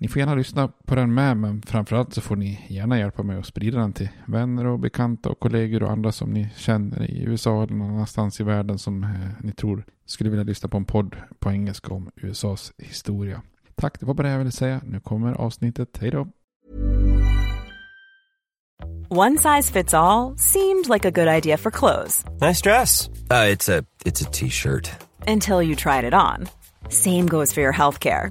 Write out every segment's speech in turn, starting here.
Ni får gärna lyssna på den med, men framförallt så får ni gärna hjälpa mig att sprida den till vänner och bekanta och kollegor och andra som ni känner i USA eller någon annanstans i världen som eh, ni tror skulle vilja lyssna på en podd på engelska om USAs historia. Tack, det var bara det jag ville säga. Nu kommer avsnittet. Hej då! One size fits all seemed like a good idea for clothes Nice dress. Uh, it's a it's a t-shirt. until you tried it on. Same goes for your healthcare.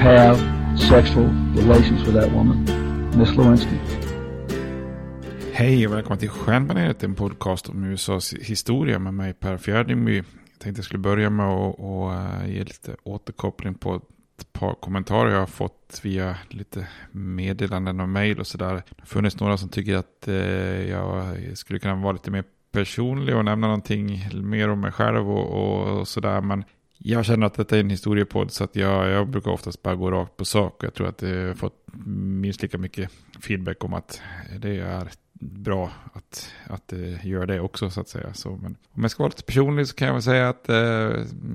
have sexual relations with that woman, Miss Lewinsky. Hej och välkommen till Stjärnbaneret, en podcast om USAs historia med mig Per Fjärdingby. Jag tänkte jag skulle börja med att eh, ge lite återkoppling på ett par kommentarer jag har fått via lite meddelanden och mejl och sådär. Det har funnits några som tycker att eh, jag skulle kunna vara lite mer personlig och nämna någonting mer om mig själv och, och, och sådär. Men jag känner att detta är en historiepodd så att jag, jag brukar oftast bara gå rakt på sak. Jag tror att jag har fått minst lika mycket feedback om att det är bra att, att det gör det också så att säga. Så, men om jag ska vara lite personlig så kan jag väl säga att eh,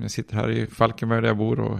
jag sitter här i Falkenberg där jag bor och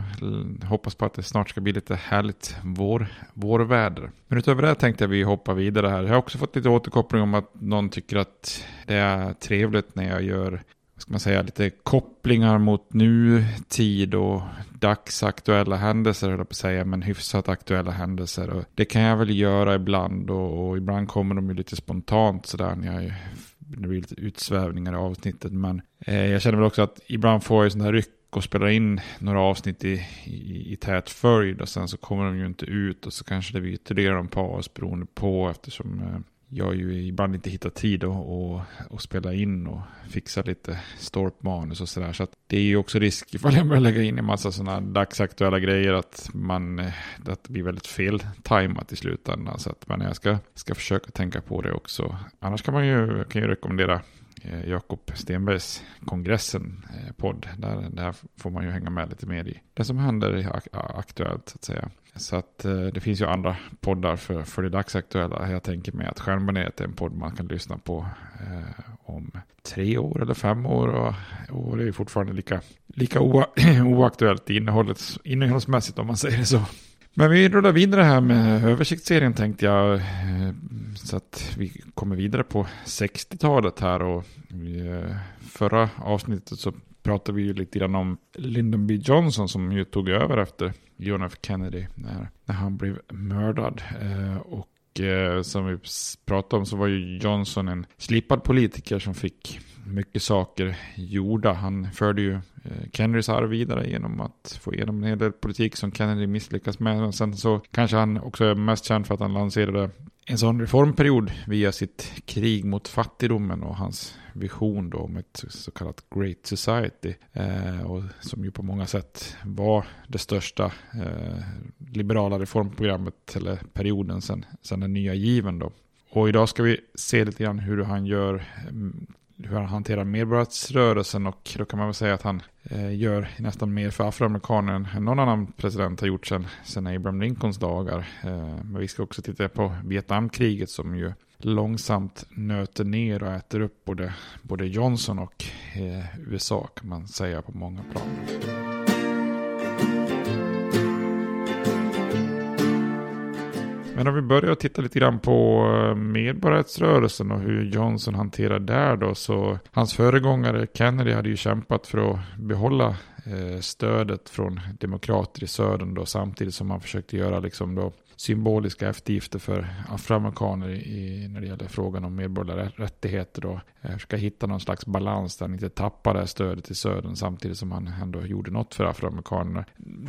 hoppas på att det snart ska bli lite härligt vår, vårväder. Men utöver det tänkte jag vi hoppa vidare här. Jag har också fått lite återkoppling om att någon tycker att det är trevligt när jag gör ska man säga, lite kopplingar mot nutid och dagsaktuella händelser, eller på att säga, men hyfsat aktuella händelser. Och det kan jag väl göra ibland och, och ibland kommer de ju lite spontant sådär när jag det blir lite utsvävningar i avsnittet. Men eh, jag känner väl också att ibland får jag sådana här ryck och spelar in några avsnitt i, i, i tät följd och sen så kommer de ju inte ut och så kanske det blir ytterligare en paus beroende på eftersom eh, jag ju ibland inte hittar tid att och, och spela in och fixa lite storpmanus och sådär. Så att det är ju också risk ifall jag börjar lägga in en massa sådana dagsaktuella grejer att man eh, att det blir väldigt fel tajmat i slutändan. Så att men jag ska, ska försöka tänka på det också. Annars kan man ju, kan ju rekommendera eh, Jakob Stenbergs kongressen-podd. Eh, där, där får man ju hänga med lite mer i det som händer aktuellt så att säga. Så att eh, det finns ju andra poddar för, för det dagsaktuella. Jag tänker mig att Stjärnbaneret är en podd man kan lyssna på eh, om tre år eller fem år. Och, och det är fortfarande lika, lika oaktuellt innehållet, innehållsmässigt om man säger det så. Men vi rullar vidare här med översiktsserien tänkte jag. Eh, så att vi kommer vidare på 60-talet här och eh, förra avsnittet så pratade vi ju lite grann om Lyndon B. Johnson som ju tog över efter John F. Kennedy när, när han blev mördad. Eh, och eh, som vi pratade om så var ju Johnson en slipad politiker som fick mycket saker gjorda. Han förde ju eh, Kennedys arv vidare genom att få igenom en hel del politik som Kennedy misslyckas med. Men sen så kanske han också är mest känd för att han lanserade en sån reformperiod via sitt krig mot fattigdomen och hans vision då om ett så kallat Great Society. Eh, och som ju på många sätt var det största eh, liberala reformprogrammet eller perioden sedan den nya given då. Och idag ska vi se lite grann hur han gör mm, hur han hanterar medborgarrörelsen och då kan man väl säga att han eh, gör nästan mer för afroamerikaner än någon annan president har gjort sedan, sedan Abraham Lincolns dagar. Eh, men vi ska också titta på Vietnamkriget som ju långsamt nöter ner och äter upp både, både Johnson och eh, USA kan man säga på många plan. Men om vi börjar titta lite grann på eh, medborgarrättsrörelsen och hur Johnson hanterar där då. Så hans föregångare Kennedy hade ju kämpat för att behålla Eh, stödet från demokrater i södern då samtidigt som man försökte göra liksom då symboliska eftergifter för afroamerikaner i, när det gäller frågan om medborgerliga rättigheter. Då. Eh, försöka hitta någon slags balans där han inte tappar det här stödet i södern samtidigt som han ändå gjorde något för afroamerikanerna.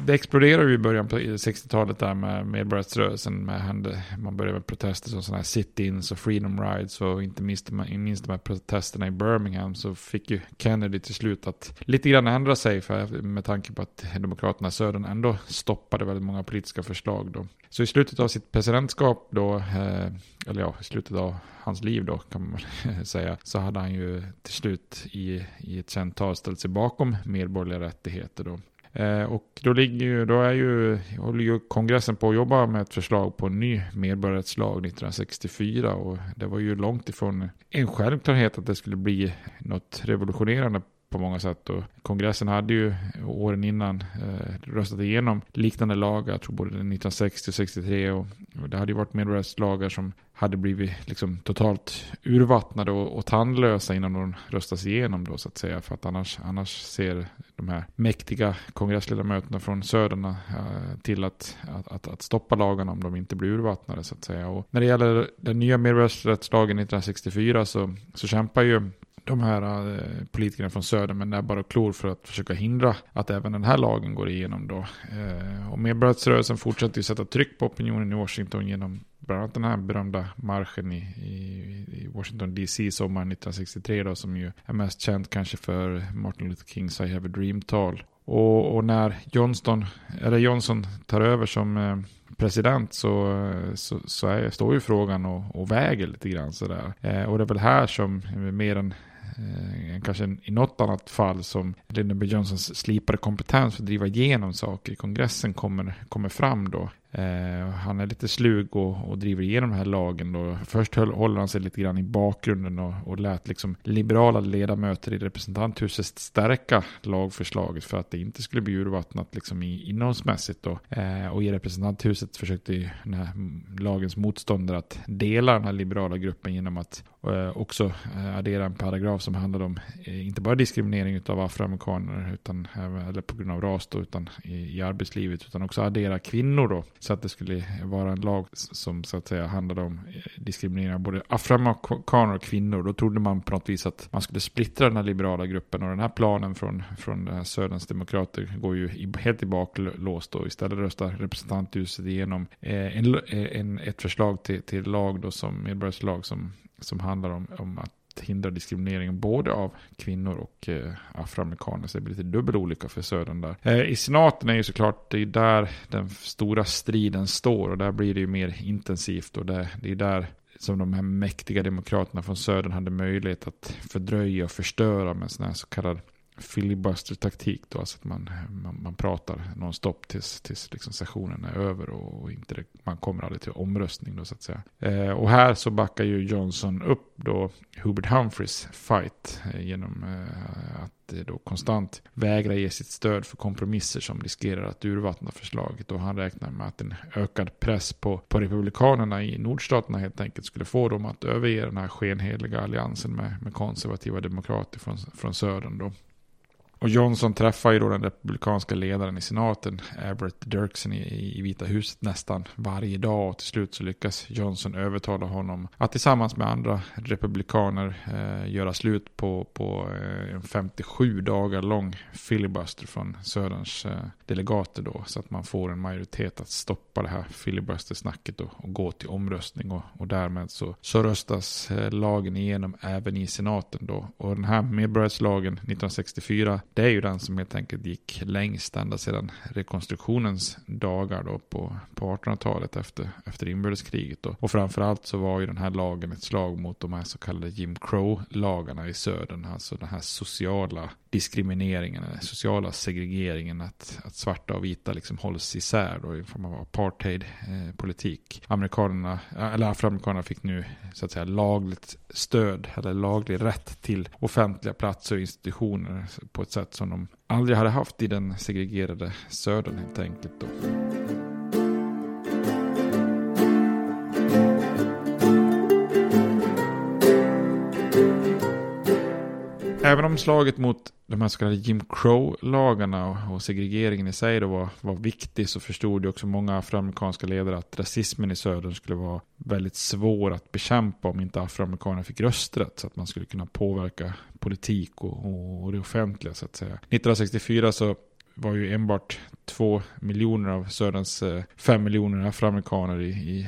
Det exploderade ju i början på 60-talet där med medborgarrättsrörelsen. Med, man började med protester som sådana här sit-ins och freedom rides och inte minst, minst de här protesterna i Birmingham så fick ju Kennedy till slut att lite grann ändra sig för, med tanke på att demokraterna i södern ändå stoppade väldigt många politiska förslag då. Så i slutet av sitt presidentskap då, eh, eller ja, i slutet av hans liv då kan man säga, så hade han ju till slut i, i ett känt tal ställt sig bakom medborgerliga rättigheter då. Eh, och då, ligger ju, då är ju, håller ju kongressen på att jobba med ett förslag på en ny medborgarrättslag 1964 och det var ju långt ifrån en självklarhet att det skulle bli något revolutionerande på många sätt. Och kongressen hade ju åren innan eh, röstat igenom liknande lagar, jag tror både 1960 och 63. Och, och det hade ju varit medborgarrättslagar som hade blivit liksom totalt urvattnade och, och tandlösa innan de röstas igenom då så att säga. För att annars, annars ser de här mäktiga kongressledamöterna från söderna eh, till att, att, att, att, stoppa lagarna om de inte blir urvattnade så att säga. Och när det gäller den nya medborgarrättslagen 1964 så, så kämpar ju de här eh, politikerna från söder med näbbar och klor för att försöka hindra att även den här lagen går igenom då. Eh, och medborgarrättsrörelsen fortsätter ju sätta tryck på opinionen i Washington genom bland annat den här berömda marschen i, i, i Washington DC sommaren 1963 då som ju är mest känd kanske för Martin Luther Kings I have a dream-tal. Och, och, när Johnston, eller Johnson tar över som eh, president så, eh, så, så är, står ju frågan och, och väger lite grann sådär. Eh, och det är väl här som eh, mer än Eh, kanske i något annat fall som Lyndon B. Johnsons slipade kompetens för att driva igenom saker i kongressen kommer, kommer fram då. Eh, han är lite slug och, och, driver igenom den här lagen. Då. Först höll, håller han sig lite grann i bakgrunden och, och lät liksom liberala ledamöter i representanthuset stärka lagförslaget för att det inte skulle bli urvattnat liksom i, innehållsmässigt. Då. Eh, och i representanthuset försökte den här lagens motståndare att dela den här liberala gruppen genom att eh, också eh, addera en paragraf som handlade om eh, inte bara diskriminering av afroamerikaner utan, eller på grund av ras då, utan i, i arbetslivet utan också addera kvinnor då så att det skulle vara en lag som så att säga handlade om eh, diskriminering av både afroamerikaner och kvinnor. Då trodde man på något vis att man skulle splittra den här liberala gruppen och den här planen från, från den här Söderns demokrater går ju helt i baklås då. Istället röstar representanthuset igenom eh, en, eh, en, ett förslag till, till lag då som medborgarslag som, som handlar om, om att hindra diskriminering både av kvinnor och eh, afroamerikaner. Så det blir lite dubbel olycka för södern där. Eh, I senaten är ju såklart det är där den stora striden står och där blir det ju mer intensivt och det, det är där som de här mäktiga demokraterna från södern hade möjlighet att fördröja och förstöra med sån här så kallad filibuster-taktik då, alltså att man, man, man pratar nonstop tills, tills liksom sessionen är över och inte man kommer aldrig till omröstning då så att säga. Eh, och här så backar ju Johnson upp då Hubert Humphreys fight eh, genom eh, att då konstant vägra ge sitt stöd för kompromisser som riskerar att urvattna förslaget. Och han räknar med att en ökad press på, på republikanerna i nordstaterna helt enkelt skulle få dem att överge den här skenheliga alliansen med, med konservativa demokrater från, från södern. Då. Och Johnson träffar ju då den republikanska ledaren i senaten, Albert Dirksen i, i Vita huset nästan varje dag. Och till slut så lyckas Johnson övertala honom att tillsammans med andra republikaner eh, göra slut på, på eh, en 57 dagar lång filibuster från Söderns eh, delegater då. Så att man får en majoritet att stoppa det här filibustersnacket och, och gå till omröstning. Och, och därmed så, så röstas eh, lagen igenom även i senaten då. Och den här medborgarrättslagen 1964 det är ju den som helt enkelt gick längst ända sedan rekonstruktionens dagar då på, på 1800-talet efter, efter inbördeskriget. Då. Och framförallt så var ju den här lagen ett slag mot de här så kallade Jim Crow-lagarna i södern. Alltså den här sociala diskrimineringen, den sociala segregeringen, att, att svarta och vita liksom hålls isär då i form av apartheid-politik. Amerikanerna, eller afroamerikanerna fick nu så att säga lagligt stöd eller laglig rätt till offentliga platser och institutioner på ett sätt som de aldrig hade haft i den segregerade södern helt enkelt. Då. Även om slaget mot de här så kallade Jim Crow-lagarna och segregeringen i sig då var, var viktig så förstod ju också många afroamerikanska ledare att rasismen i södern skulle vara väldigt svår att bekämpa om inte afroamerikaner fick rösträtt så att man skulle kunna påverka politik och, och det offentliga så att säga. 1964 så var ju enbart två miljoner av Söderns eh, fem miljoner afroamerikaner i, i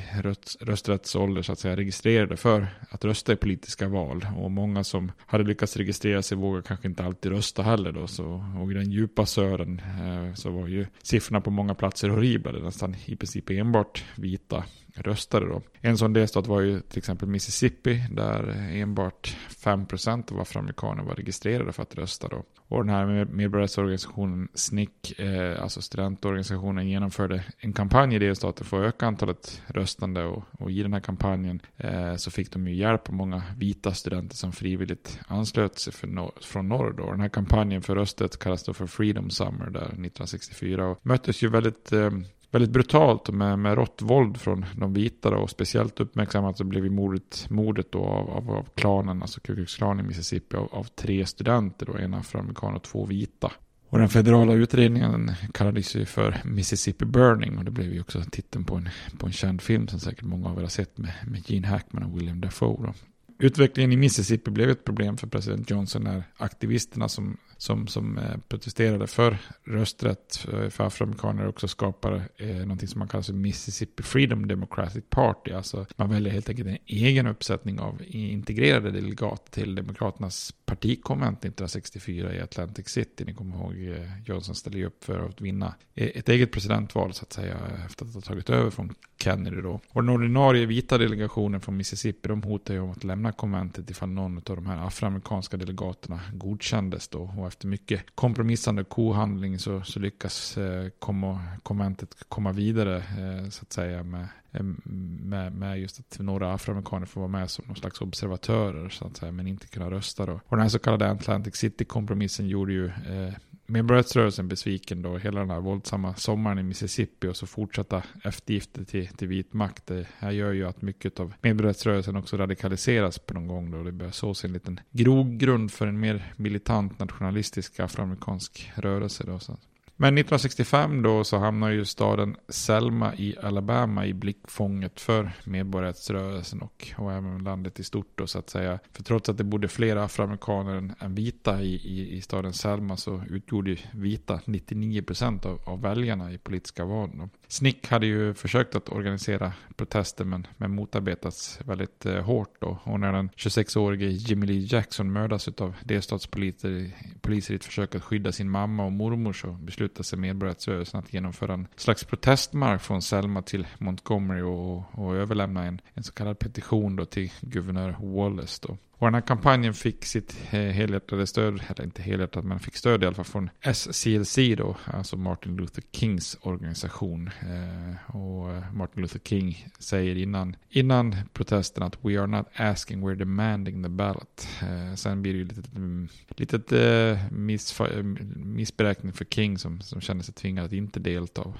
rösträttsålder så att säga registrerade för att rösta i politiska val. Och många som hade lyckats registrera sig vågar kanske inte alltid rösta heller då. Så, och i den djupa södern eh, så var ju siffrorna på många platser horribla. Det nästan i princip enbart vita röstade då. En sån delstat var ju till exempel Mississippi där enbart 5% av afroamerikaner var registrerade för att rösta då. Och den här medborgarrättsorganisationen SNIC, eh, alltså studentorganisationen, genomförde en kampanj i delstaten för att öka antalet röstande och, och i den här kampanjen eh, så fick de ju hjälp av många vita studenter som frivilligt anslöt sig nor från norr då. Den här kampanjen för röstet kallas då för Freedom Summer där 1964 och möttes ju väldigt eh, väldigt brutalt med, med rått våld från de vita då, och speciellt uppmärksammat så blev mordet, mordet då av, av, av klanen, alltså Ku Klux Klan i Mississippi av, av tre studenter då, en afroamerikan och två vita. Och den federala utredningen kallades ju för Mississippi Burning och det blev ju också titeln på en, på en känd film som säkert många av er har sett med, med Gene Hackman och William Dafoe. Då. Utvecklingen i Mississippi blev ett problem för president Johnson när aktivisterna som som, som eh, protesterade för rösträtt eh, för afroamerikaner också skapade eh, någonting som man kallar för Mississippi Freedom Democratic Party. Alltså man väljer helt enkelt en egen uppsättning av integrerade delegater till Demokraternas partikonvent 1964 i Atlantic City. Ni kommer ihåg eh, Johnson ställde upp för att vinna ett eget presidentval så att säga efter att ha tagit över från Kennedy då. Och den ordinarie vita delegationen från Mississippi de hotar ju om att lämna konventet ifall någon av de här afroamerikanska delegaterna godkändes då. Och efter mycket kompromissande kohandling så, så lyckas eh, komma, konventet komma vidare eh, så att säga med, eh, med, med just att några afroamerikaner får vara med som någon slags observatörer så att säga men inte kunna rösta då. Och den här så kallade Atlantic City-kompromissen gjorde ju eh, medborgarrättsrörelsen besviken då hela den här våldsamma sommaren i Mississippi och så fortsatta eftergifter till, till vit makt. Det här gör ju att mycket av medborgarrättsrörelsen också radikaliseras på någon gång då det börjar sås en liten grogrund för en mer militant nationalistisk afroamerikansk rörelse då. Så men 1965 då så hamnar ju staden Selma i Alabama i blickfånget för medborgarrättsrörelsen och, och även landet i stort då så att säga. För trots att det bodde fler afroamerikaner än, än vita i, i, i, staden Selma så utgjorde vita 99% av, av väljarna i politiska val. Då. Snick hade ju försökt att organisera protester men, men motarbetats väldigt eh, hårt då. Och när den 26-årige Jimmy Lee Jackson mördas av delstatspoliser i ett försök att skydda sin mamma och mormor så beslutar beslutar sig medborgarrättsrörelsen att genomföra en slags protestmarsch från Selma till Montgomery och, och överlämna en, en så kallad petition då till guvernör Wallace. Då. Och den här kampanjen fick sitt eh, helhjärtade stöd, eller inte helhjärtat men fick stöd i alla fall från SCLC då, alltså Martin Luther Kings organisation. Eh, och eh, Martin Luther King säger innan, innan protesten att we are not asking, we're demanding the ballot. sen blir det ju lite, lite miss, missberäkning för King som, som kände sig tvingad att inte delta.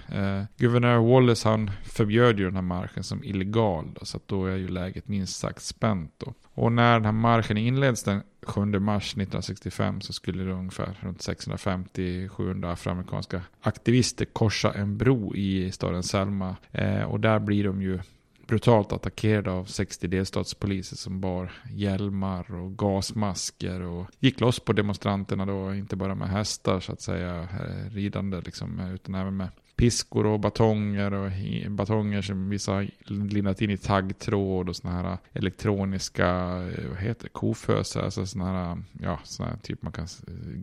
Guvernör Wallace han förbjöd ju den här marschen som illegal då, så att då är ju läget minst sagt spänt då. Och när den här marschen inleds den 7 mars 1965 så skulle det ungefär runt 650-700 afroamerikanska aktivister korsa en bro i staden Selma. Eh, och där blir de ju brutalt attackerade av 60 delstatspoliser som bar hjälmar och gasmasker och gick loss på demonstranterna då, inte bara med hästar så att säga, eh, ridande liksom, eh, utan även med piskor och batonger och batonger som vissa har lindat in i taggtråd och sådana här elektroniska, eh, vad heter det, kofösar, alltså sådana här, ja, sådana här typ man kan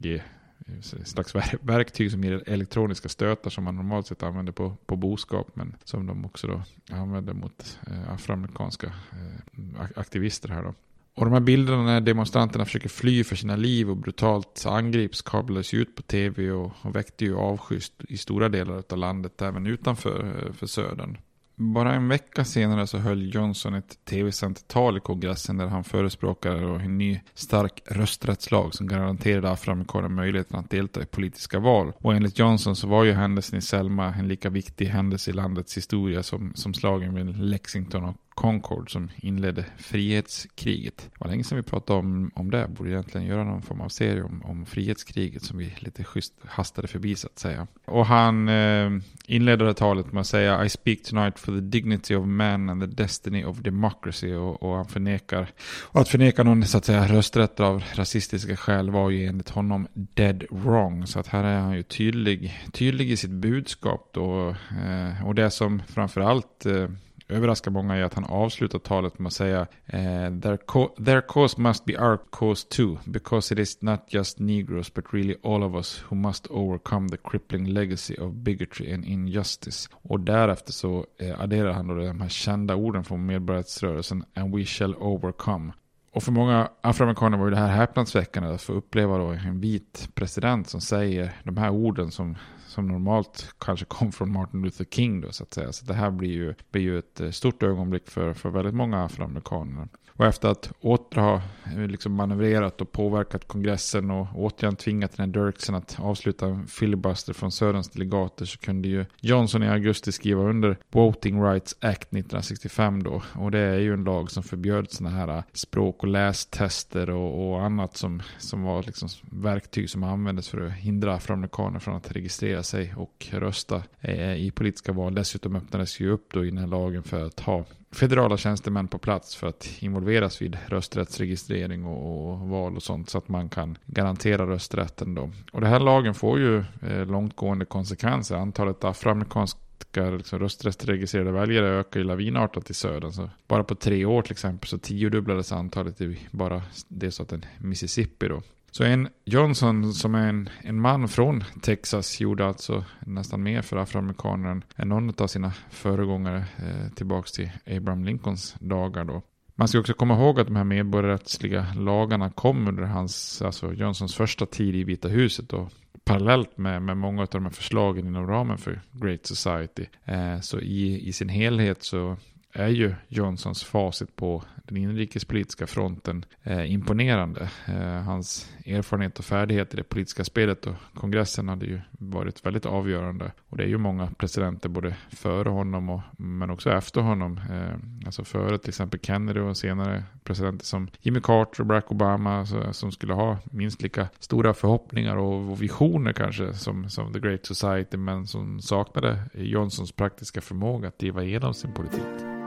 ge eh, slags verktyg som ger elektroniska stötar som man normalt sett använder på, på boskap men som de också då använder mot eh, afroamerikanska eh, aktivister här då. Och de här bilderna när demonstranterna försöker fly för sina liv och brutalt angrips kablades ut på tv och, och väckte ju avsky i stora delar av landet, även utanför eh, för södern. Bara en vecka senare så höll Johnson ett tv-sänt tal i kongressen där han förespråkade en ny stark rösträttslag som garanterade afroamerikaner möjligheten att delta i politiska val. Och enligt Johnson så var ju händelsen i Selma en lika viktig händelse i landets historia som, som slagen vid Lexington och Concord som inledde frihetskriget. Det var länge sedan vi pratade om, om det. Borde egentligen göra någon form av serie om, om frihetskriget som vi lite schysst hastade förbi så att säga. Och han eh, inledde det talet med att säga I speak tonight for the dignity of man and the destiny of democracy. Och, och han förnekar, och att förneka någon så att säga rösträtt av rasistiska skäl var ju enligt honom dead wrong. Så att här är han ju tydlig, tydlig i sitt budskap då. Eh, och det som framförallt eh, överraskar många är att han avslutar talet med att säga eh, their, co- their cause must be our cause too, because it is not just negroes but really all of us who must overcome the crippling legacy of bigotry and injustice. Och därefter så eh, adderar han då de här kända orden från medborgarrättsrörelsen, and we shall overcome. Och för många afroamerikaner var det här häpnadsväckande att få uppleva då en vit president som säger de här orden som som normalt kanske kom från Martin Luther King då så att säga. Så det här blir ju, blir ju ett eh, stort ögonblick för, för väldigt många afroamerikaner. Och efter att åter ha eh, liksom manövrerat och påverkat kongressen och återigen tvingat den här Dirksen att avsluta en filibuster från Söderns delegater så kunde ju Johnson i augusti skriva under Voting Rights Act 1965 då. Och det är ju en lag som förbjöd sådana här eh, språk och lästester och, och annat som, som var liksom verktyg som användes för att hindra afroamerikaner från att registrera sig och rösta eh, i politiska val. Dessutom öppnades ju upp då i den här lagen för att ha federala tjänstemän på plats för att involveras vid rösträttsregistrering och, och, val och sånt så att man kan garantera rösträtten då. Och den här lagen får ju eh, långtgående konsekvenser. Antalet afroamerikanska liksom rösträttsregistrerade väljare ökar ju lavinartat i södern. Så bara på tre år till exempel så tiodubblades antalet i bara det så att en Mississippi då. Så en Johnson som är en, en man från Texas gjorde alltså nästan mer för afroamerikaner än någon av sina föregångare eh, tillbaks till Abraham Lincolns dagar då. Man ska också komma ihåg att de här medborgarrättsliga lagarna kom under hans, alltså Johnsons första tid i Vita huset och parallellt med, med många av de här förslagen inom ramen för Great Society. Eh, så i, i sin helhet så är ju Johnsons facit på den inrikespolitiska fronten eh, imponerande. Eh, hans erfarenhet och färdighet i det politiska spelet och kongressen hade ju varit väldigt avgörande. Och det är ju många presidenter både före honom och men också efter honom. Eh, alltså före till exempel Kennedy och senare presidenter som Jimmy Carter och Barack Obama så, som skulle ha minst lika stora förhoppningar och, och visioner kanske som, som The Great Society men som saknade Johnsons praktiska förmåga att driva igenom sin politik.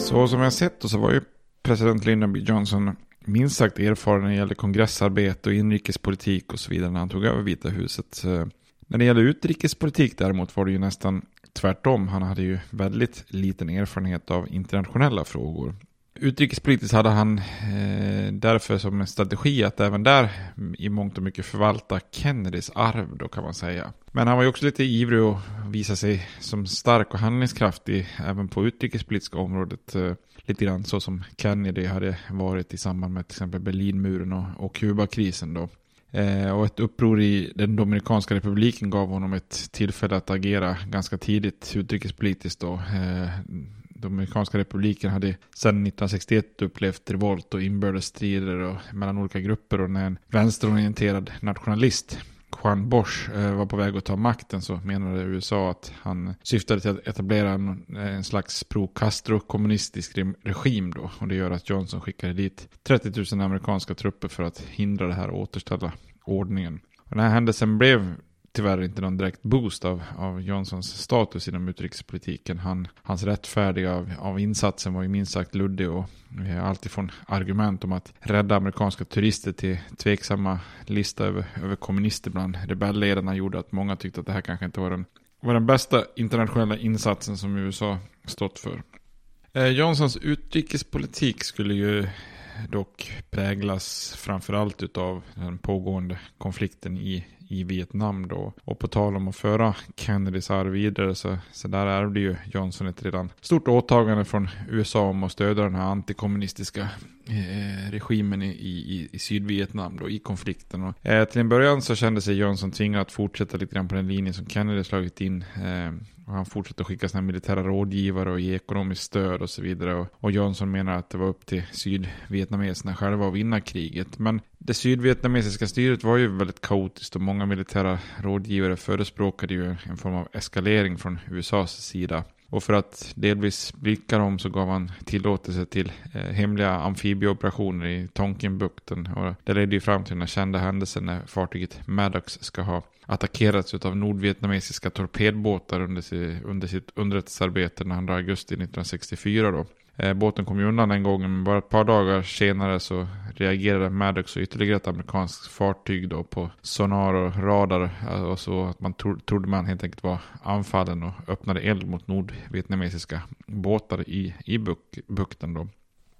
Så som jag sett så var ju president Lyndon B Johnson minst sagt erfaren när det gäller kongressarbete och inrikespolitik och så vidare när han tog över Vita huset. Eh, när det gäller utrikespolitik däremot var det ju nästan tvärtom. Han hade ju väldigt liten erfarenhet av internationella frågor. Utrikespolitiskt hade han eh, därför som en strategi att även där i mångt och mycket förvalta Kennedys arv då kan man säga. Men han var ju också lite ivrig och visa sig som stark och handlingskraftig även på utrikespolitiska området. Eh, lite grann så som Kennedy hade varit i samband med till exempel Berlinmuren och, och Kubakrisen då. Eh, och ett uppror i den Dominikanska republiken gav honom ett tillfälle att agera ganska tidigt utrikespolitiskt då. Eh, Dominikanska republiken hade sedan 1961 upplevt revolt och inbördesstrider och mellan olika grupper och när en vänsterorienterad nationalist Juan Bosch eh, var på väg att ta makten så menade USA att han syftade till att etablera en, en slags pro-Castro-kommunistisk regim då. Och det gör att Johnson skickade dit 30 000 amerikanska trupper för att hindra det här och återställa ordningen. Och den här händelsen blev tyvärr inte någon direkt boost av, av Johnsons status inom utrikespolitiken. Han, hans rättfärdiga av, av insatsen var ju minst sagt luddig och eh, alltifrån argument om att rädda amerikanska turister till tveksamma lista över, över kommunister bland rebellledarna gjorde att många tyckte att det här kanske inte var den, var den bästa internationella insatsen som USA stått för. Eh, Johnsons utrikespolitik skulle ju dock präglas framförallt av den pågående konflikten i i Vietnam då. Och på tal om att föra Kennedys arv vidare så, så där ärvde ju Johnson ett redan stort åtagande från USA om att stödja den här antikommunistiska eh, regimen i, i, i Sydvietnam då i konflikten. Och, eh, till en början så kände sig Johnson tvingad att fortsätta lite grann på den linjen som Kennedy slagit in. Eh, och han fortsatte att skicka sina militära rådgivare och ge ekonomiskt stöd och så vidare. Och, och Johnson menar att det var upp till sydvietnameserna själva att vinna kriget. Men det sydvietnamesiska styret var ju väldigt kaotiskt och många militära rådgivare förespråkade ju en form av eskalering från USAs sida. Och för att delvis blicka dem så gav han tillåtelse till eh, hemliga amfibieoperationer i Tonkinbukten. Och det ledde ju fram till den kända händelsen när fartyget Maddox ska ha attackerats av nordvietnamesiska torpedbåtar under, sitt, under sitt underrättelsearbete den 2 augusti 1964 då. Eh, båten kom ju undan den gången, men bara ett par dagar senare så reagerade Maddox och ytterligare ett amerikanskt fartyg då på sonar och radar. Alltså, och så att man tro, trodde man helt enkelt var anfallen och öppnade eld mot nordvietnamesiska båtar i, i buk, bukten då.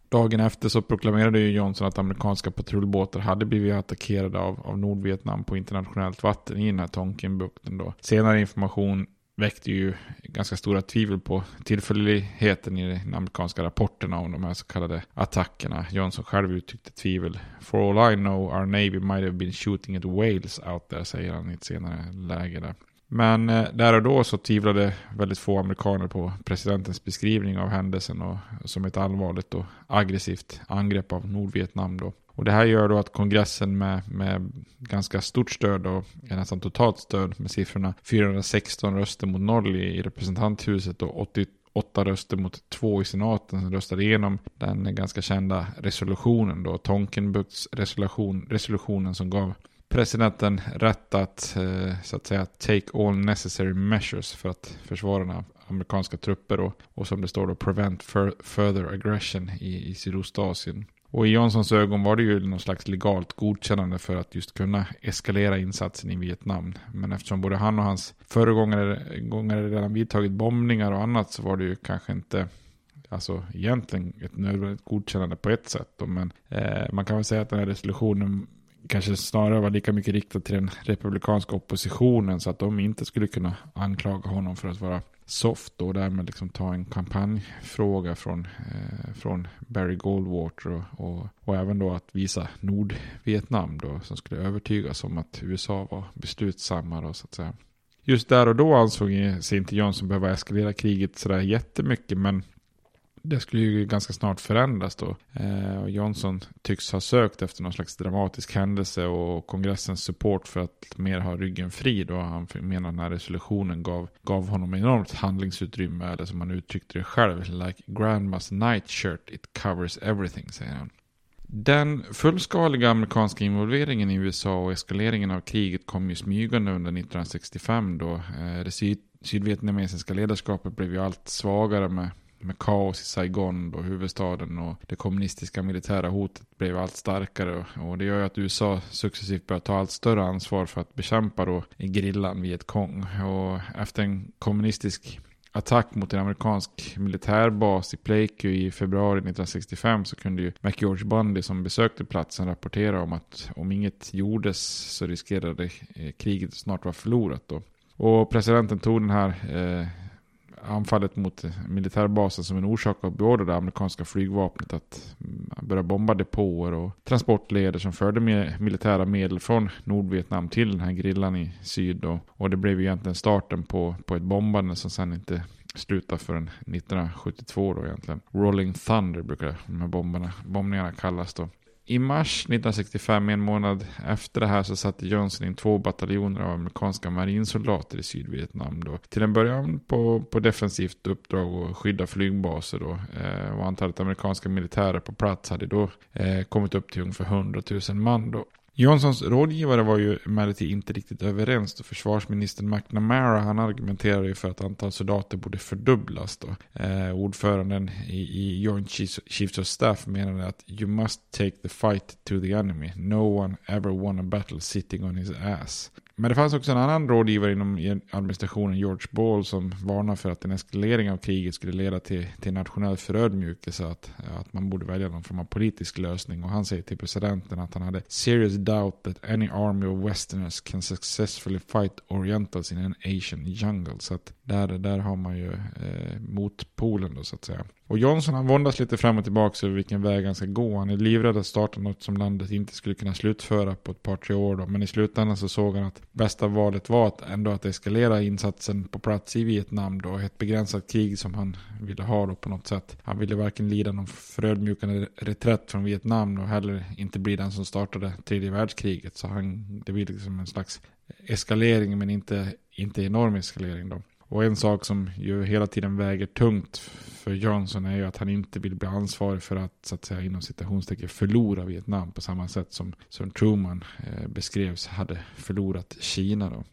Dagen efter så proklamerade ju Johnson att amerikanska patrullbåtar hade blivit attackerade av, av Nordvietnam på internationellt vatten i den här Tonkinbukten då. Senare information väckte ju ganska stora tvivel på tillförligheten i de amerikanska rapporterna om de här så kallade attackerna. Johnson själv uttryckte tvivel. For all I know our Navy might have been shooting at whales out there, säger han i ett senare läge där. Men eh, där och då så tvivlade väldigt få amerikaner på presidentens beskrivning av händelsen och som ett allvarligt och aggressivt angrepp av Nordvietnam då. Och det här gör då att kongressen med, med ganska stort stöd och nästan totalt stöd med siffrorna 416 röster mot noll i, i representanthuset och 88 röster mot två i senaten som röstade igenom den ganska kända resolutionen då, Tonkenbukts resolution, resolutionen som gav presidenten rätt att eh, så att säga take all necessary measures för att försvara amerikanska trupper och, och som det står då prevent further aggression i, i Sydostasien. Och i Janssons ögon var det ju någon slags legalt godkännande för att just kunna eskalera insatsen i Vietnam. Men eftersom både han och hans föregångare redan vidtagit bombningar och annat så var det ju kanske inte alltså egentligen ett nödvändigt godkännande på ett sätt. Då. Men eh, man kan väl säga att den här resolutionen kanske snarare var lika mycket riktad till den republikanska oppositionen så att de inte skulle kunna anklaga honom för att vara soft och därmed liksom ta en kampanjfråga från, eh, från Barry Goldwater och, och, och, även då att visa Nordvietnam då som skulle övertygas om att USA var beslutsamma då så att säga. just där och då ansåg sig inte Johnson behöva eskalera kriget sådär jättemycket, men det skulle ju ganska snart förändras då. Eh, och Johnson tycks ha sökt efter någon slags dramatisk händelse och kongressens support för att mer ha ryggen fri då. Han menar att den här resolutionen gav, gav honom enormt handlingsutrymme, eller som han uttryckte det själv, like grandmas nightshirt, it covers everything, säger han. Den fullskaliga amerikanska involveringen i USA och eskaleringen av kriget kom ju smygande under 1965 då eh, det syd sydvietnamesiska ledarskapet blev ju allt svagare med med kaos i Saigon, då, huvudstaden och det kommunistiska militära hotet blev allt starkare. Och det gör ju att USA successivt börjar ta allt större ansvar för att bekämpa då gerillan Kong. Och efter en kommunistisk attack mot en amerikansk militärbas i Pleiku i februari 1965 så kunde ju McGeorge Bundy som besökte platsen rapportera om att om inget gjordes så riskerade eh, kriget snart vara förlorat då. Och presidenten tog den här eh, anfallet mot militärbasen som en orsak och beordrade amerikanska flygvapnet att mm, börja bomba depåer och transportleder som förde med militära medel från Nordvietnam till den här grillan i syd. Och, och det blev egentligen starten på, på ett bombande som sen inte slutade förrän 1972 då egentligen. Rolling Thunder brukar de här bomberna, bombningarna kallas då. I mars 1965, en månad efter det här, så satte Johnson in två bataljoner av amerikanska marinsoldater i Sydvietnam. Då. Till en början på, på defensivt uppdrag och skydda flygbaser. Då. Eh, och antalet amerikanska militärer på plats hade då eh, kommit upp till ungefär 100 000 man. Då. Johnsons rådgivare var ju emellertid inte riktigt överens. Då försvarsministern McNamara han argumenterade ju för att antal soldater borde fördubblas. Då. Eh, ordföranden i, i Joint Chiefs of Staff menade att you must take the fight to the enemy. No one ever won a battle sitting on his ass. Men det fanns också en annan rådgivare inom administrationen, George Ball, som varnade för att en eskalering av kriget skulle leda till, till nationell förödmjukelse, att, att man borde välja någon form av politisk lösning. Och han säger till presidenten att han hade serious doubt that any army of westerners can successfully fight orientals in an Asian jungle. Så att där, där har man ju eh, motpolen då så att säga. Och Johnson han våndas lite fram och tillbaka över vilken väg han ska gå. Han är livrädd att starta något som landet inte skulle kunna slutföra på ett par tre år. Då. Men i slutändan så såg han att bästa valet var att ändå att eskalera insatsen på plats i Vietnam då. Ett begränsat krig som han ville ha då på något sätt. Han ville varken lida någon förödmjukande reträtt från Vietnam och heller inte bli den som startade tredje världskriget. Så han, det blir liksom en slags eskalering men inte, inte enorm eskalering då. Och en sak som ju hela tiden väger tungt för Johnson är ju att han inte vill bli ansvarig för att, så att säga, inom citationstecken förlora Vietnam på samma sätt som, som Truman eh, beskrevs hade förlorat Kina då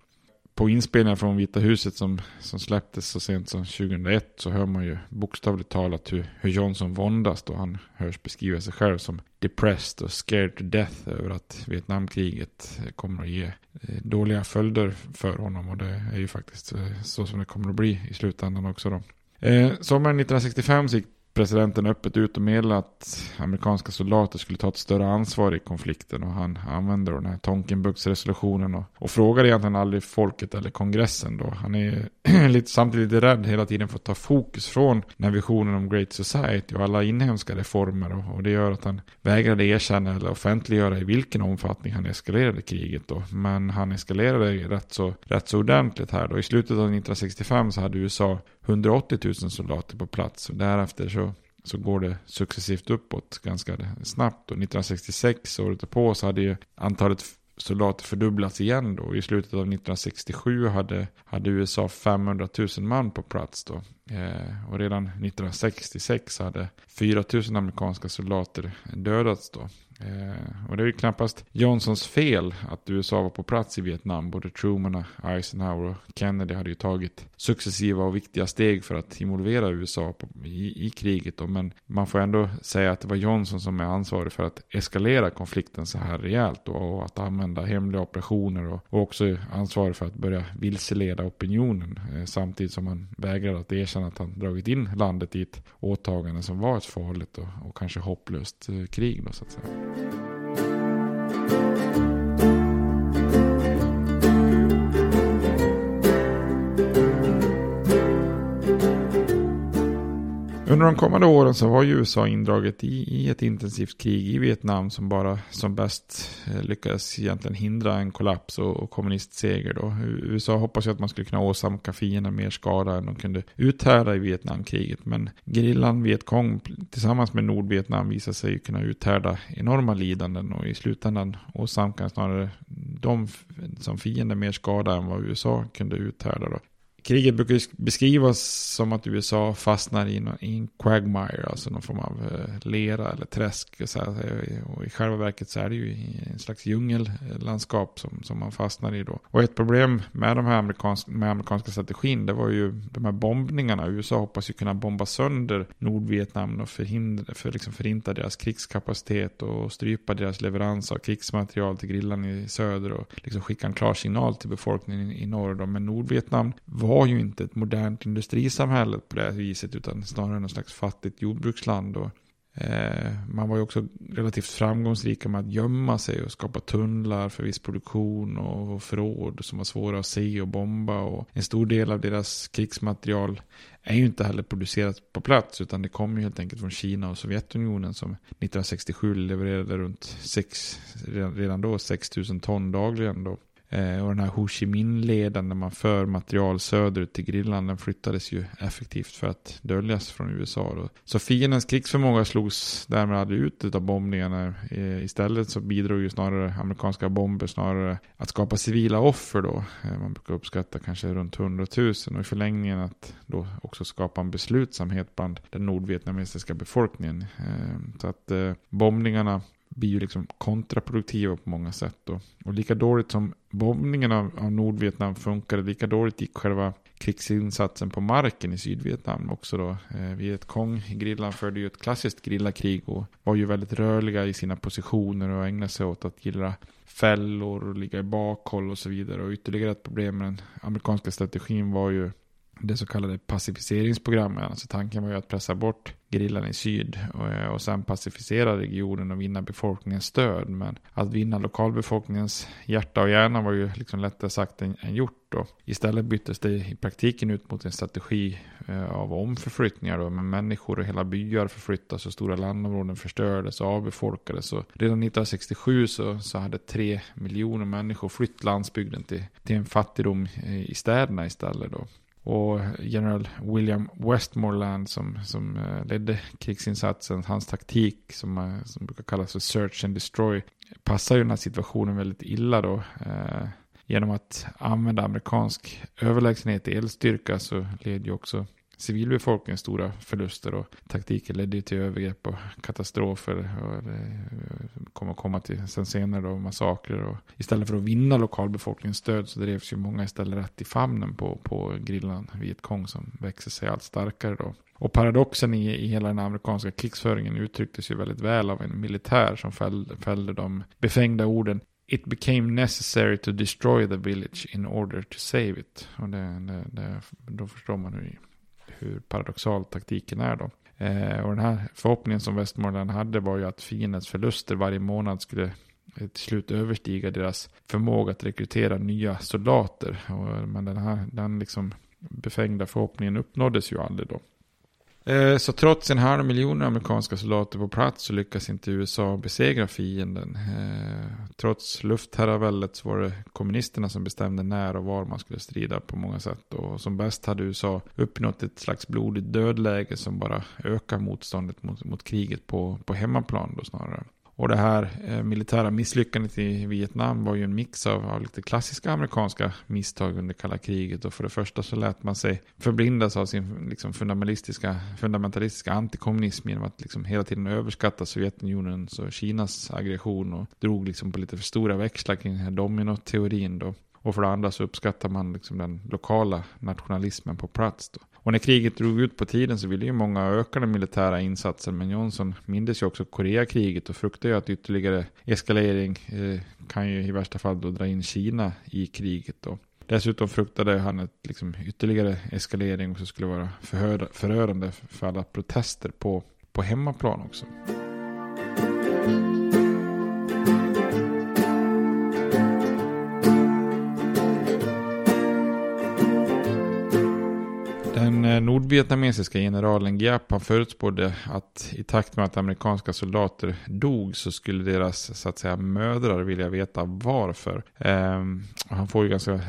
på inspelningar från Vita huset som, som släpptes så sent som 2001 så hör man ju bokstavligt talat hur, hur Johnson våndas då han hörs beskriva sig själv som depressed och scared to death över att Vietnamkriget kommer att ge eh, dåliga följder för honom och det är ju faktiskt eh, så som det kommer att bli i slutändan också då. Eh, sommaren 1965 så gick presidenten öppet ut och meddelade att amerikanska soldater skulle ta ett större ansvar i konflikten och han använde den här Tonkinbuktsresolutionen och, och frågade egentligen aldrig folket eller kongressen då. Han är lite, samtidigt lite rädd hela tiden för att ta fokus från den här visionen om Great Society och alla inhemska reformer och, och det gör att han vägrade erkänna eller offentliggöra i vilken omfattning han eskalerade kriget då. Men han eskalerade rätt så, rätt så ordentligt här då. I slutet av 1965 så hade USA 180 000 soldater på plats. Och därefter så, så går det successivt uppåt ganska snabbt. Och 1966, året på, så hade ju antalet soldater fördubblats igen då. I slutet av 1967 hade, hade USA 500 000 man på plats då. Eh, och redan 1966 hade 4 000 amerikanska soldater dödats då. Eh, och det är ju knappast Johnsons fel att USA var på plats i Vietnam. Både Truman, Eisenhower och Kennedy hade ju tagit successiva och viktiga steg för att involvera USA på, i, i kriget. Då. Men man får ändå säga att det var Johnson som är ansvarig för att eskalera konflikten så här rejält. Då, och att använda hemliga operationer och, och också ansvarig för att börja vilseleda opinionen. Eh, samtidigt som han vägrade att erkänna att han dragit in landet i ett åtagande som var ett farligt och, och kanske hopplöst eh, krig. Då, så att säga. Bye. Under de kommande åren så var ju USA indraget i, i ett intensivt krig i Vietnam som bara som bäst eh, lyckades egentligen hindra en kollaps och, och kommunistseger. Då. USA hoppas ju att man skulle kunna åsamka fienden mer skada än de kunde uthärda i Vietnamkriget. Men gerillan Vietkong tillsammans med Nordvietnam visade sig kunna uthärda enorma lidanden och i slutändan åsamka snarare de som fiender mer skada än vad USA kunde uthärda. Då. Kriget brukar beskrivas som att USA fastnar i, en quagmire, alltså någon form av eh, lera eller träsk. Eh, och i själva verket så är det ju en slags djungellandskap som, som man fastnar i då. Och ett problem med de här amerikanska, med amerikanska strategin, det var ju de här bombningarna. USA hoppas ju kunna bomba sönder Nordvietnam och förhindra, för liksom förinta deras krigskapacitet och strypa deras leverans av krigsmaterial till grillan i söder och liksom skicka en klar signal till befolkningen i norr. Då. Men Nordvietnam var var ju inte ett modernt industrisamhälle på det viset utan snarare något slags fattigt jordbruksland. Och, eh, man var ju också relativt framgångsrika med att gömma sig och skapa tunnlar för viss produktion och förråd som var svåra att se och bomba. Och en stor del av deras krigsmaterial är ju inte heller producerat på plats utan det kommer ju helt enkelt från Kina och Sovjetunionen som 1967 levererade runt 6, redan då 6000 ton dagligen. Då. Eh, och den här Ho Chi Minh-leden när man för material söderut till grillan den flyttades ju effektivt för att döljas från USA. Då. Så fiendens krigsförmåga slogs därmed aldrig ut av bombningarna. Eh, istället så bidrog ju snarare amerikanska bomber snarare att skapa civila offer då. Eh, man brukar uppskatta kanske runt 100 000 och i förlängningen att då också skapa en beslutsamhet bland den nordvietnamesiska befolkningen. Eh, så att eh, bombningarna blir ju liksom kontraproduktiva på många sätt. Då. Och lika dåligt som bombningen av, av Nordvietnam funkade, lika dåligt gick själva krigsinsatsen på marken i Sydvietnam också då. Eh, Vietkong-grillan förde ju ett klassiskt grillakrig och var ju väldigt rörliga i sina positioner och ägnade sig åt att gilla fällor och ligga i bakhåll och så vidare. Och ytterligare ett problem med den amerikanska strategin var ju det så kallade pacificeringsprogrammet. Alltså tanken var ju att pressa bort grillan i syd och, och sen pacificera regionen och vinna befolkningens stöd. Men att vinna lokalbefolkningens hjärta och hjärna var ju liksom lättare sagt än, än gjort. Då. Istället byttes det i praktiken ut mot en strategi eh, av omförflyttningar. Då, med människor och hela byar förflyttas och stora landområden förstördes och avbefolkades. Och redan 1967 så, så hade tre miljoner människor flytt landsbygden till, till en fattigdom i städerna istället. Då. Och general William Westmoreland som, som eh, ledde krigsinsatsen, hans taktik som, eh, som brukar kallas för search and destroy, passar ju den här situationen väldigt illa då. Eh, genom att använda amerikansk överlägsenhet i eldstyrka så led ju också civilbefolkningen stora förluster och taktiken ledde till övergrepp och katastrofer. Och det kommer att komma till sen senare då massakrer. Och istället för att vinna lokalbefolkningens stöd så drevs ju många istället rätt i famnen på, på grillan Vietkong som växer sig allt starkare då. Och paradoxen i, i hela den amerikanska krigsföringen uttrycktes ju väldigt väl av en militär som fällde, fällde de befängda orden It became necessary to destroy the village in order to save it. Och det, det, det, då förstår man hur hur paradoxal taktiken är då. Eh, och den här förhoppningen som Västmanland hade var ju att fiendens förluster varje månad skulle eh, till slut överstiga deras förmåga att rekrytera nya soldater. Och, men den här den liksom befängda förhoppningen uppnåddes ju aldrig då. Eh, så trots en halv miljon amerikanska soldater på plats så lyckas inte USA besegra fienden. Eh, trots luftherraväldet så var det kommunisterna som bestämde när och var man skulle strida på många sätt. Och som bäst hade USA uppnått ett slags blodigt dödläge som bara ökar motståndet mot, mot kriget på, på hemmaplan då snarare. Och det här eh, militära misslyckandet i Vietnam var ju en mix av, av, lite klassiska amerikanska misstag under kalla kriget. Och för det första så lät man sig förblindas av sin liksom, fundamentalistiska, fundamentalistiska antikommunism genom att liksom, hela tiden överskatta Sovjetunionens och Kinas aggression och drog liksom, på lite för stora växlar kring den här dominoteorin. Då. Och för det andra så uppskattar man liksom, den lokala nationalismen på plats. Då. Och när kriget drog ut på tiden så ville ju många öka den militära insatsen. Men Johnson mindes ju också Koreakriget och fruktade ju att ytterligare eskalering eh, kan ju i värsta fall då dra in Kina i kriget. Då. Dessutom fruktade han att liksom ytterligare eskalering också skulle vara förörande för alla protester på, på hemmaplan också. Nordvietnamesiska generalen Giap han förutspådde att i takt med att amerikanska soldater dog så skulle deras så att säga mödrar vilja veta varför. Eh, han får ju ganska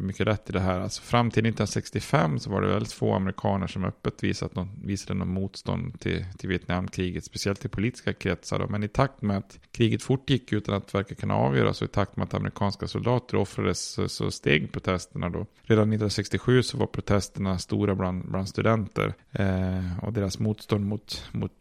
mycket rätt i det här. Alltså fram till 1965 så var det väldigt få amerikaner som öppet visat någon, visade någon motstånd till, till Vietnamkriget, speciellt i politiska kretsar. Då. Men i takt med att kriget fortgick utan att verka kunna avgöras och i takt med att amerikanska soldater offrades så, så steg protesterna då. Redan 1967 så var protesterna stora bland, bland studenter eh, och deras motstånd mot, mot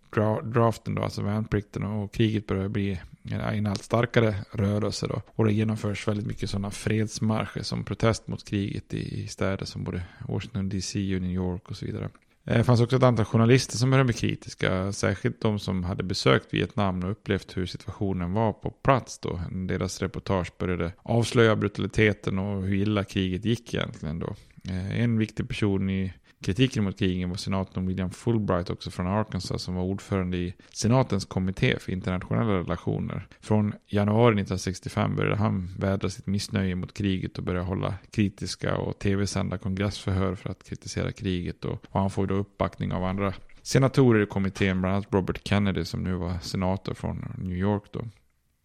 draften då, alltså värnplikten och kriget börjar bli en allt starkare rörelse då. Och det genomförs väldigt mycket sådana fredsmarscher som protest mot kriget i, i städer som både Washington DC och New York och så vidare. Det fanns också ett antal journalister som började bli kritiska, särskilt de som hade besökt Vietnam och upplevt hur situationen var på plats då. Deras reportage började avslöja brutaliteten och hur illa kriget gick egentligen då. Eh, en viktig person i kritiken mot krigen var senatorn William Fulbright också från Arkansas som var ordförande i senatens kommitté för internationella relationer. Från januari 1965 började han vädra sitt missnöje mot kriget och började hålla kritiska och tv-sända kongressförhör för att kritisera kriget och, och han får då uppbackning av andra senatorer i kommittén, bland annat Robert Kennedy som nu var senator från New York då.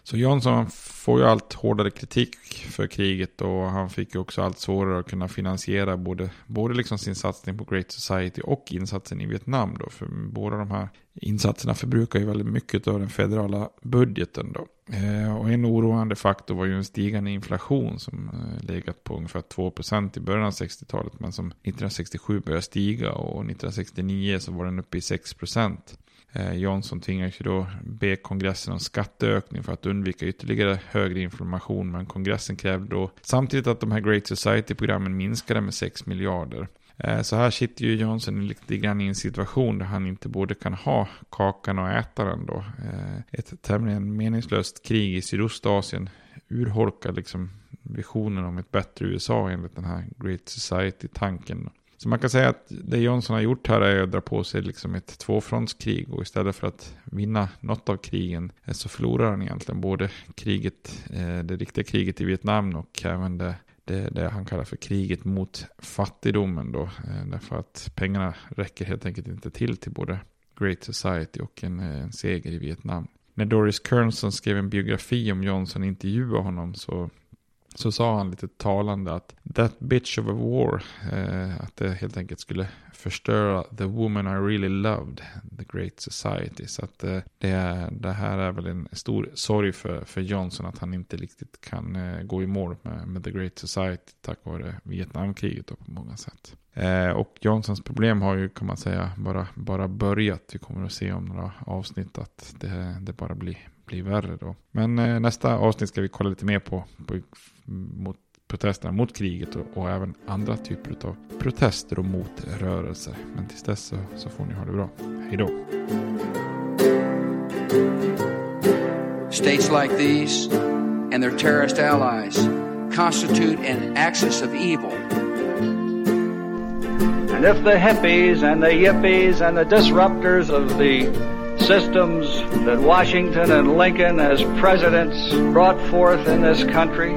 Så Johnson får ju allt hårdare kritik för kriget och han fick ju också allt svårare att kunna finansiera både, både liksom sin satsning på Great Society och insatsen i Vietnam då. För båda de här insatserna förbrukar ju väldigt mycket av den federala budgeten då. Eh, och en oroande faktor var ju en stigande inflation som eh, legat på ungefär 2% i början av 60-talet men som 1967 började stiga och 1969 så var den uppe i 6%. Eh, Johnson tvingades ju då be kongressen om skatteökning för att undvika ytterligare högre inflammation. Men kongressen krävde då samtidigt att de här Great Society-programmen minskade med 6 miljarder. Eh, så här sitter ju Johnson lite grann i en situation där han inte både kan ha kakan och äta den då. Eh, ett tämligen meningslöst krig i Sydostasien urholkar liksom visionen om ett bättre USA enligt den här Great Society-tanken. Så man kan säga att det Johnson har gjort här är att dra på sig liksom ett tvåfrontskrig och istället för att vinna något av krigen eh, så förlorar han egentligen både kriget, eh, det riktiga kriget i Vietnam och även det, det, det han kallar för kriget mot fattigdomen då. Eh, därför att pengarna räcker helt enkelt inte till till både Great Society och en, en seger i Vietnam. När Doris Kernson skrev en biografi om Johnson och intervjuade honom så så sa han lite talande att that bitch of a war, eh, att det helt enkelt skulle förstöra the woman I really loved, the great society. Så att eh, det, det här är väl en stor sorg för, för Johnson att han inte riktigt kan eh, gå i mål med, med the great society tack vare Vietnamkriget på många sätt. Eh, och Johnsons problem har ju kan man säga bara, bara börjat. Vi kommer att se om några avsnitt att det, det bara blir, blir värre då. Men eh, nästa avsnitt ska vi kolla lite mer på, på mot protesterna mot kriget och, och, även andra typer av protester och motrörelser. Men tills dess så, så får ni ha det bra. Hej då! States like these and their terrorist allies constitute an axis of evil. And if the hippies and the yippies and the disruptors of the systems that Washington and Lincoln as presidents brought forth in this country